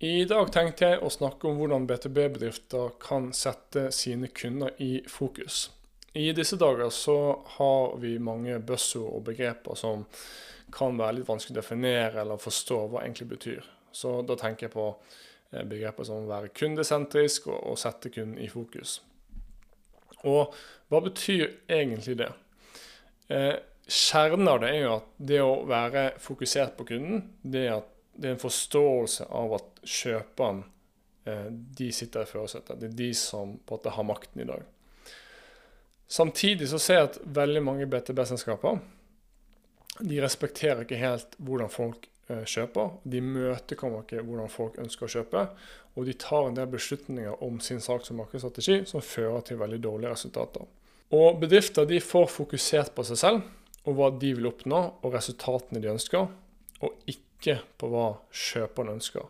I dag tenkte jeg å snakke om hvordan BTB-bedrifter kan sette sine kunder i fokus. I disse dager så har vi mange buzzord og begreper som kan være litt vanskelig å definere eller forstå hva egentlig betyr. Så da tenker jeg på eh, begreper som å være kundesentrisk og, og sette kunden i fokus. Og hva betyr egentlig det? Eh, kjernen av det er jo at det å være fokusert på kunden, det er at det er en forståelse av at kjøperen eh, de sitter i førersetet. Det er de som på en har makten i dag. Samtidig så ser jeg at veldig mange BTB-selskaper de respekterer ikke helt hvordan folk eh, kjøper. De imøtekommer ikke hvordan folk ønsker å kjøpe. Og de tar en del beslutninger om sin saks- og markedsstrategi som fører til veldig dårlige resultater. Og bedrifter de får fokusert på seg selv og hva de vil oppnå, og resultatene de ønsker, og ikke ikke på hva kjøperen ønsker.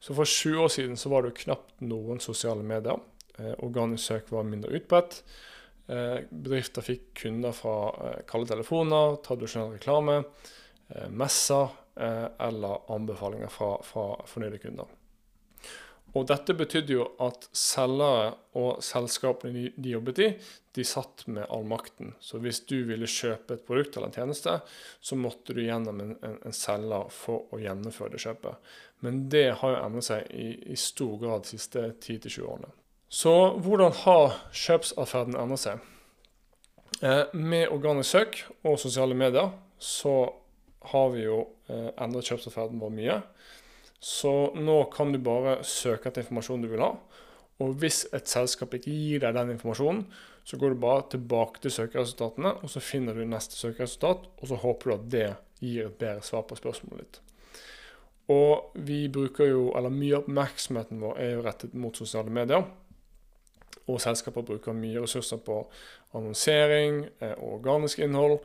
Så For 20 år siden så var det jo knapt noen sosiale medier. Eh, organisk søk var mindre utbredt. Eh, bedrifter fikk kunder fra eh, kalde telefoner, tradisjonell reklame, eh, messer eller anbefalinger fra, fra fornøyde kunder. Og dette betydde jo at selgere og selskapene de, jobbet i, de satt med all makten. Så hvis du ville kjøpe et produkt eller en tjeneste, så måtte du gjennom en, en, en selger for å gjennomføre det kjøpet. Men det har jo endret seg i, i stor grad de siste 10-20 årene. Så hvordan har kjøpsatferden endret seg? Eh, med organisk søk og sosiale medier så har vi jo eh, endret kjøpsatferden vår mye. Så nå kan du bare søke etter informasjon du vil ha. Og hvis et selskap ikke gir deg den informasjonen, så går du bare tilbake til søkeresultatene, og så finner du neste søkeresultat, og så håper du at det gir et bedre svar på spørsmålet ditt. Og vi bruker jo, eller mye av oppmerksomheten vår er jo rettet mot sosiale medier. Og selskaper bruker mye ressurser på annonsering eh, og organisk innhold.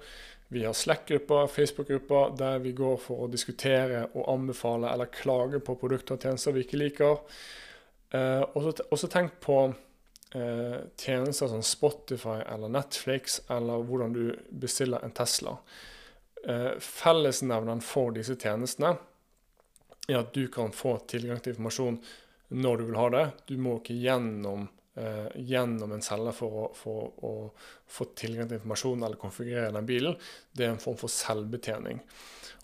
Vi har Slack-grupper, Facebook-grupper, der vi går for å diskutere og anbefale eller klage på produkter og tjenester vi ikke liker. Eh, og så tenk på eh, tjenester som Spotify eller Netflix, eller hvordan du bestiller en Tesla. Eh, fellesnevneren for disse tjenestene er at du kan få tilgang til informasjon når du vil ha det. Du må ikke gjennom eh, gjennom en selger for for å, få tilgang til informasjon eller konfigurere den bilen, det er en form for selvbetjening.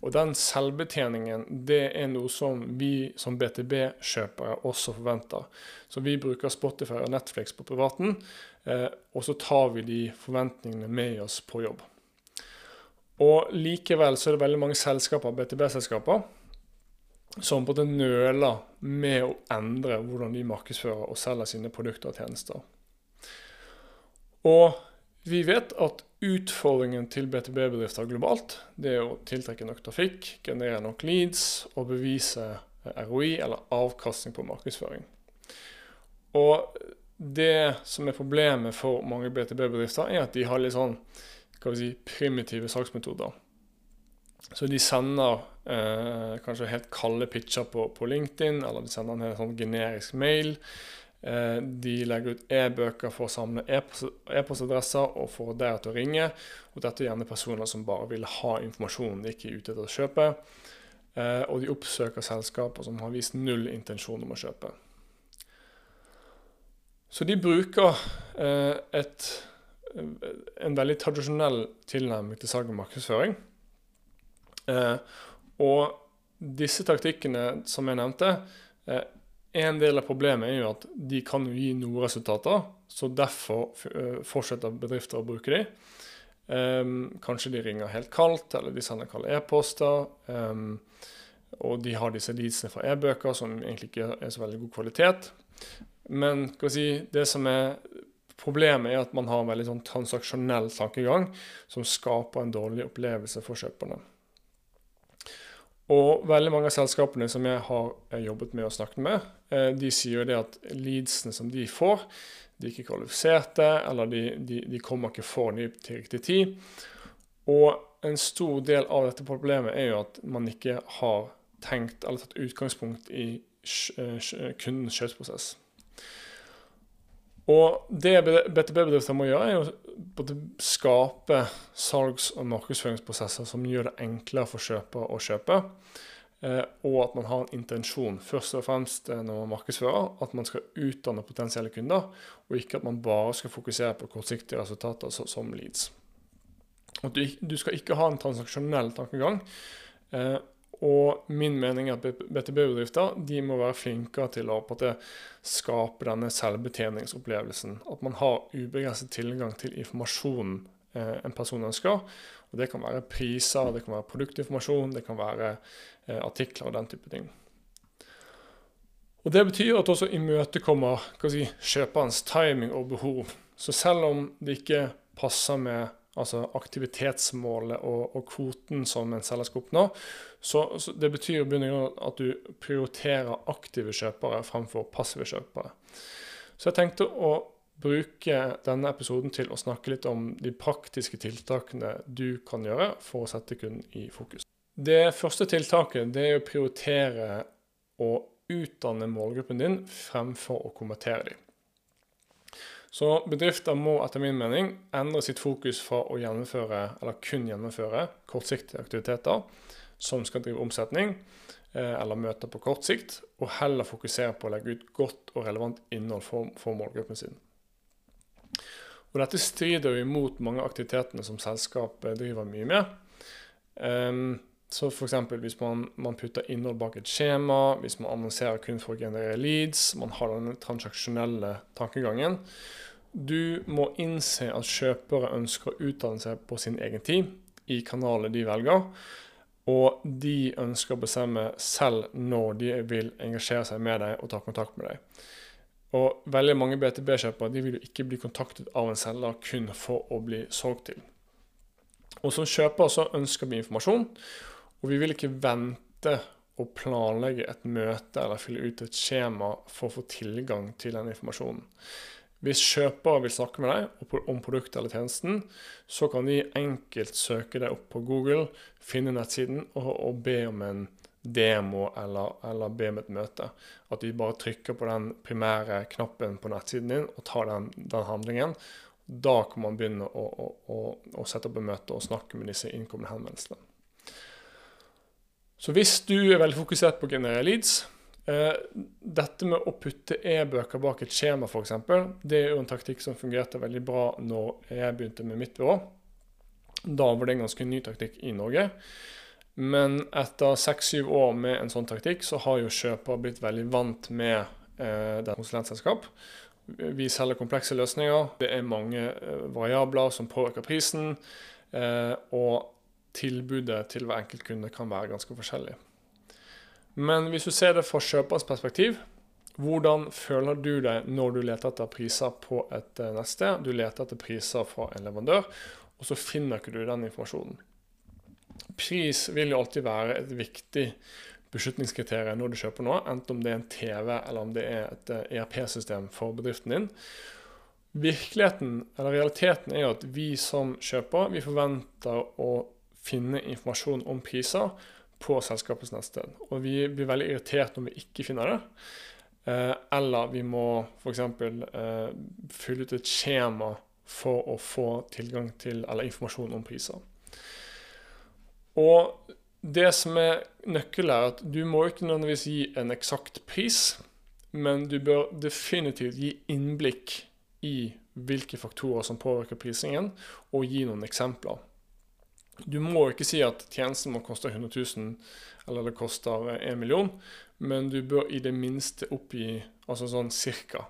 Og den selvbetjeningen det er noe som vi som BTB-kjøpere også forventer. Så vi bruker Spotify og Netflix på privaten, eh, og så tar vi de forventningene med oss på jobb. Og likevel så er det veldig mange selskaper, BTB-selskaper, som på en måte nøler med å endre hvordan de markedsfører og selger sine produkter og tjenester. Og vi vet at utfordringen til BTB-bedrifter globalt det er å tiltrekke nok trafikk, generere nok leads og bevise ROI, eller avkastning på markedsføring. Og det som er problemet for mange BTB-bedrifter, er at de har litt sånn si, primitive saksmetoder. Så de sender eh, kanskje helt kalde pitcher på, på, LinkedIn, eller de sender en helt sånn generisk mail. Eh, de legger ut e-bøker for å samle e-postadresser og får dere til å ringe. Og dette er gjerne personer som bare vil ha informasjonen de ikke er ute etter å kjøpe. Eh, og de oppsøker selskaper som har vist null intensjon om å kjøpe. Så de bruker eh, et, en veldig tradisjonell tilnærming til salg og markedsføring. Eh, og disse taktikkene som jeg nevnte, eh, en del av problemet er jo at de kan jo gi noen resultater, så derfor eh, fortsetter bedrifter å bruke de. Um, kanskje de ringer helt kaldt, eller de sender kalde e-poster. Um, og de har disse leadsene fra e-bøker som egentlig ikke er så veldig god kvalitet. Men si, det som er problemet, er at man har en veldig sånn transaksjonell tankegang som skaper en dårlig opplevelse for kjøperne. Og veldig mange av selskapene som jeg har eh, jobbet med og snakket med, eh, de sier jo det at leadsene som de får, de er ikke kvalifiserte, eller de, de, de kommer ikke for ny til riktig tid. Og en stor del av dette problemet er jo at man ikke har tenkt eller tatt utgangspunkt i eh, kundens kjøpsprosess. Og det BTB-bedrifter må gjøre, er å skape salgs- og markedsføringsprosesser som gjør det enklere for kjøper å kjøpe. eh, og at man har en intensjon, først og fremst eh, når man markedsfører, at man skal utdanne potensielle kunder, og ikke at man bare skal fokusere på kortsiktige resultater som leads. Du, skal ikke ha en transaksjonell tankegang. Og min mening er at BTB-bedrifter de må være flinkere til å skape denne selvbetjeningsopplevelsen. At man har ubegrenset tilgang til informasjonen eh, en person ønsker. Og Det kan være priser, det kan være produktinformasjon, det kan være eh, artikler og den type ting. Og Det betyr at også imøtekommer si, kjøperens timing og behov. Så selv om det ikke passer med altså aktivitetsmålet og, og, kvoten som en selger skal oppnå. Så, så Det betyr at du prioriterer aktive kjøpere fremfor passive kjøpere. Så jeg tenkte å bruke denne episoden til å snakke litt om de praktiske tiltakene du kan gjøre for å sette kunden i fokus. Det første tiltaket det er å prioritere å utdanne målgruppen din fremfor å konvertere dem. Så bedrifter må etter min mening endre sitt fokus fra å gjennomføre, eller kun gjennomføre, kortsiktige aktiviteter som skal drive omsetning eh, eller møter på kort sikt, og heller fokusere på å legge ut godt og relevant innhold for, for målgruppen sin. Og Dette strider jo imot mange av aktivitetene som selskapet driver mye med. Um, så f.eks. hvis man, man, putter innhold bak et skjema, hvis man annonserer kun for å generere leads, man har den transaksjonelle tankegangen, du må innse at kjøpere ønsker å utdanne seg på sin egen tid, i kanalet de velger. Og de ønsker å bestemme selv når de vil engasjere seg med deg og ta kontakt med deg. Og veldig mange BTB-kjøpere vil jo ikke bli kontaktet av en selger kun for å bli solgt til. Og som kjøper så ønsker vi informasjon, og vi vil ikke vente og planlegge et møte eller fylle ut et skjema for å få tilgang til den informasjonen. Hvis kjøpere vil snakke med deg om produktet eller tjenesten, så kan de enkelt søke deg opp på Google, finne nettsiden og, og be om en demo eller, eller, be om et møte. At de bare trykker på den primære knappen på nettsiden din og tar den, den handlingen. Da kan man begynne å, å, å, å, sette opp et møte og snakke med disse innkomne henvendelsene. Så hvis du er veldig fokusert på å generere leads, Eh, dette med å putte e-bøker bak et skjema, f.eks., det er jo en taktikk som fungerte veldig bra når jeg begynte med mitt byrå. Da var det en ganske ny taktikk i Norge. Men etter seks-syv år med en sånn taktikk, så har jo kjøpere blitt veldig vant med eh, det konsulentselskap. Vi selger komplekse løsninger. Det er mange eh, variabler som påvirker prisen. Eh, og tilbudet til hver enkelt kunde kan være ganske forskjellig. Men hvis du ser det fra kjøperens perspektiv, hvordan føler du deg når du leter etter priser på et eh, nettsted? Du leter etter priser fra en leverandør, og så finner ikke du den informasjonen. Pris vil jo alltid være et viktig beslutningskriterium når du kjøper noe, enten om det er en TV eller om det er et ERP-system eh, for bedriften din. Virkeligheten, eller Realiteten er jo at vi som kjøper vi forventer å finne informasjon om priser på selskapets nettsted. Og vi blir veldig irritert når vi ikke finner det. Eh, eller vi må f.eks. Eh, fylle ut et skjema for å få tilgang til eller informasjon om priser. Og det som er nøkkelen, er at du må ikke nødvendigvis gi en eksakt pris, men du bør definitivt gi innblikk i hvilke faktorer som påvirker prisingen, og gi noen eksempler. Du må ikke si at tjenesten må koste 100 000, eller det koster 1 million, men du bør i det minste oppgi altså sånn cirka.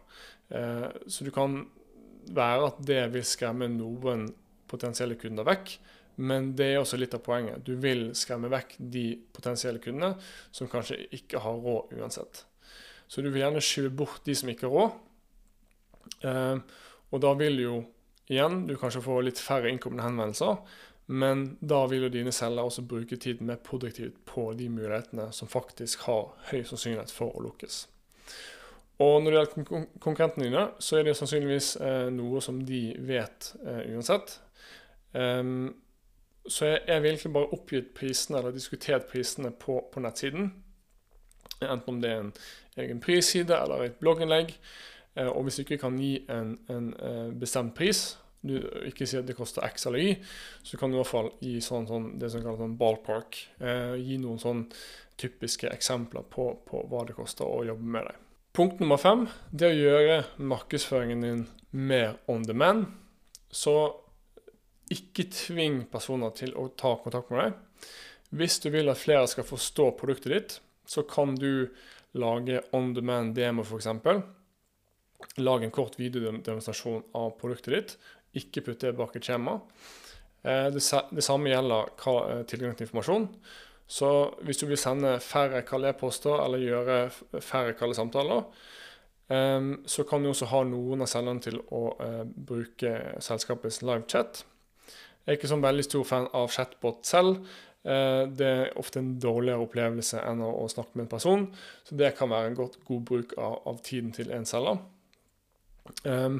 Eh, så du kan være at det vil skremme noen potensielle kunder vekk, men det er også litt av poenget. Du vil skremme vekk de potensielle kundene som kanskje ikke har råd uansett. Så du vil gjerne skyve bort de som ikke har råd. Eh, og da vil jo igjen du kanskje få litt færre innkomne henvendelser, men da vil jo dine celler også bruke tiden mer produktivt på de mulighetene som faktisk har høy sannsynlighet for å lukkes. Og når det gjelder konkurrentene dine, så er det sannsynligvis eh, noe som de vet eh, uansett. Um, så jeg, jeg egentlig bare oppgitt prisene, eller diskutert prisene på, på, nettsiden. Enten om det er en egen prisside eller et blogginnlegg. Eh, og hvis du ikke kan gi en, en eh, bestemt pris, du ikke sier at det koster X eller Y, så kan du i hvert fall gi sånn, sånn, det som kalles sånn ballpark. Eh, gi noen sånn typiske eksempler på, på hva det koster å jobbe med deg. Punkt nummer fem det å gjøre markedsføringen din mer on demand. Så ikke tving personer til å ta kontakt med deg. Hvis du vil at flere skal forstå produktet ditt, så kan du lage on demand demo f.eks. Lag en kort videodemonstrasjon av produktet ditt. Ikke putte det bak et skjema. Eh, det, samme gjelder eh, tilgang til informasjon. Så hvis du vil sende færre kalde e-poster eller gjøre færre kalde samtaler, ehm, så kan du også ha noen av selgerne til å eh, bruke selskapets livechat. Jeg er ikke sånn veldig stor fan av chatbot selv. Det er ofte en dårligere opplevelse enn å, snakke med en person, så det kan være en godt, god bruk av, av tiden til en selger. Um,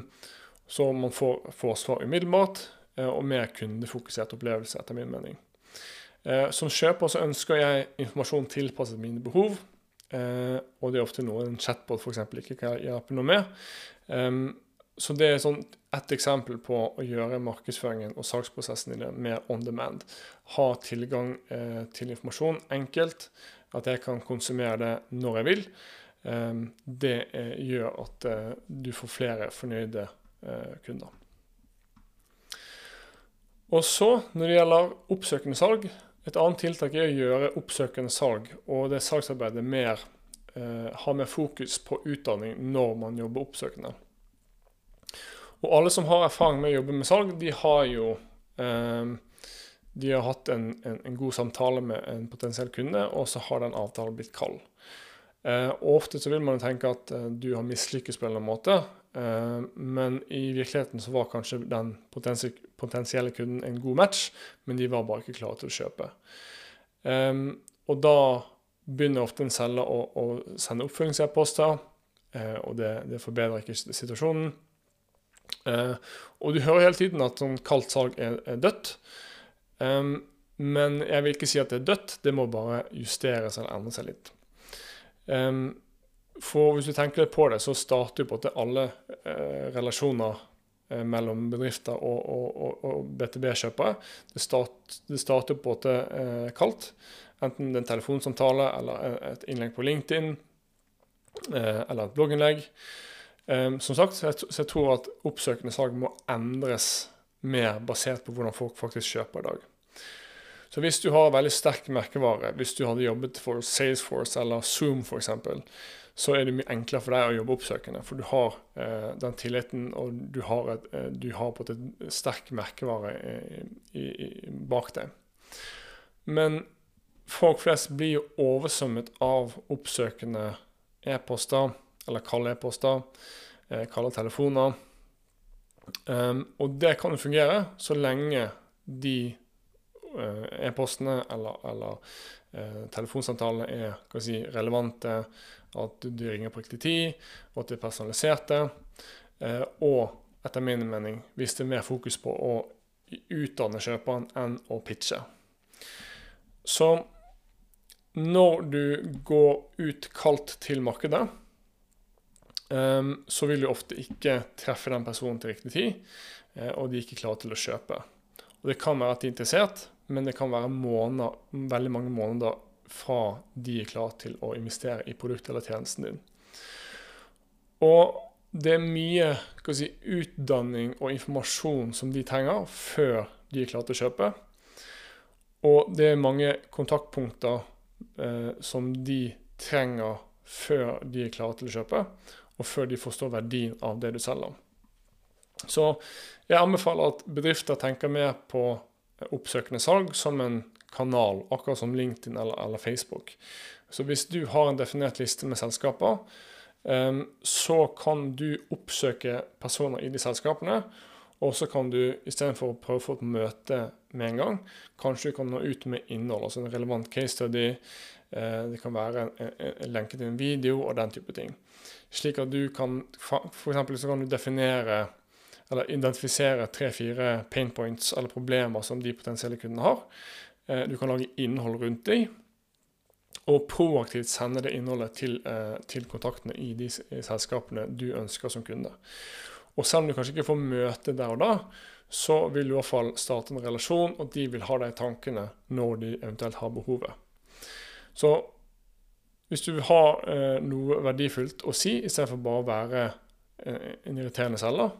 så man får, får svar umiddelbart, uh, og mer kundefokusert opplevelse, etter min mening. Uh, som kjøper så ønsker jeg informasjon tilpasset mine behov, uh, og det er ofte noe en chatbot f.eks. ikke kan hjelpe noe med. Så det er sånn ett eksempel på å gjøre markedsføringen og salgsprosessen din mer on demand. Ha tilgang eh, til informasjon enkelt, at jeg kan konsumere det når jeg vil. Det gjør at eh, du får flere fornøyde eh, kunder. Og så, når det gjelder oppsøkende salg, et annet tiltak er å gjøre oppsøkende salg og det salgsarbeidet mer eh, ha mer fokus på utdanning når man jobber oppsøkende. Og alle som har erfaring med å jobbe med salg, de har jo eh, de har hatt en, en, en, god samtale med en potensiell kunde, og så har den avtalen blitt kald. Eh, ofte så vil man tenke at eh, du har mislykkes på en eller annen måte, eh, men i virkeligheten så var kanskje den potensielle kunden en god match, men de var bare ikke klare til å kjøpe. Eh, og da begynner ofte en selger å, å sende oppfølgings-e-poster, eh, og det, det, forbedrer ikke situasjonen. Eh, og du hører hele tiden at sånn kaldt salg er, er dødt. men jeg vil ikke si at det er dødt, det må bare justeres eller endre seg litt. Um, for hvis du tenker litt på det, så starter jo på måte alle eh, relasjoner eh, mellom bedrifter og, og, og, og BTB-kjøpere. Det, start, det, starter på en måte eh, kaldt. Enten det er en telefonsamtale eller et innlegg på LinkedIn eh, eller et blogginnlegg. Um, som sagt, så jeg, så jeg, tror at oppsøkende salg må endres mer basert på hvordan folk faktisk kjøper i dag. Så hvis du har veldig sterk merkevare, hvis du hadde jobbet for Salesforce eller Zoom f.eks., så er det mye enklere for deg å jobbe oppsøkende. For du har eh, den tilliten, og du har, et, eh, du har på et sterk merkevare i, i, i, bak deg. Men folk flest blir jo oversømmet av oppsøkende e-poster, eller kalde e-poster, eh, kalde telefoner. Um, og det kan jo fungere så lenge de uh, e-postene eller, eller uh, telefonsamtalene er si, relevante, at du ringer på riktig tid, og at det er personaliserte. Eh, og etter min mening, hvis det er mer fokus på å utdanne kjøperen enn å pitche. Så når du går ut kaldt til markedet, um, så vil du ofte ikke treffe den personen til riktig tid, uh, og de er ikke klare til å kjøpe. Og Det kan være at de er interessert, men det kan være måneder, veldig mange måneder fra de er klare til å investere i produktet eller tjenesten din. Og det er mye si, utdanning og informasjon som de trenger før de er klare til å kjøpe. Og det er mange kontaktpunkter eh, som de trenger før de er klare til å kjøpe, og før de forstår verdien av det du selger. Så jeg anbefaler at bedrifter tenker mer på oppsøkende salg som en kanal, akkurat som LinkedIn eller, eller Facebook. Så hvis du har en definert liste med selskaper, um, så kan du oppsøke personer i de selskapene. Og så kan du istedenfor å prøve å få et møte med en gang, kanskje du kan nå ut med innhold, altså en relevant case study. Eh, det kan være en, en lenke til en video og den type ting. Slik at du kan F.eks. så kan du definere eller identifisere tre-fire pain points eller problemer som de potensielle kundene har. Eh, du kan lage innhold rundt dem, og proaktivt sende det innholdet til, eh, til kontaktene i de selskapene du ønsker som kunde. Og selv om du kanskje ikke får møte der og da, så vil du i hvert fall starte en relasjon, og de vil ha de tankene når de eventuelt har behovet. Så hvis du har eh, noe verdifullt å si, istedenfor bare å være eh, en irriterende selger.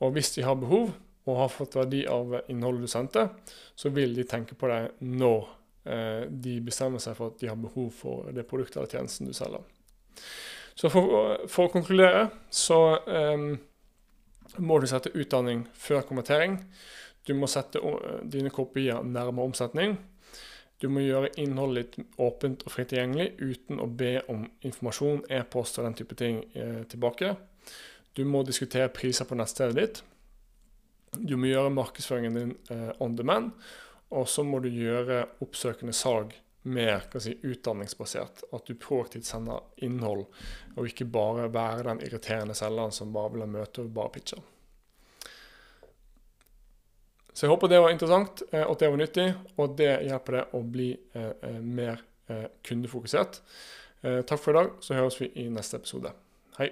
Og hvis de har behov og har fått verdi av innholdet du sendte, så vil de tenke på deg når eh, de bestemmer seg for at de har behov for det produktet eller tjenesten du selger. Så for, for å konkludere så eh, må du sette utdanning før konvertering. Du må sette dine kopier nærmere omsetning. Du må gjøre innholdet litt åpent og fritt tilgjengelig uten å be om informasjon, e-post og den type ting eh, tilbake. Du må diskutere priser på nettstedet ditt. Du må gjøre markedsføringen din eh, on demand. Og så må du gjøre oppsøkende salg mer si, utdanningsbasert. At du proaktivt sender innhold, og ikke bare være den irriterende selgeren som bare vil ha møte og bare pitcher. Så jeg håper det var interessant, og eh, at det var nyttig, og det hjelper deg å bli eh, eh, mer kundefokusert. Takk for i dag, så høres vi i neste episode. Hei.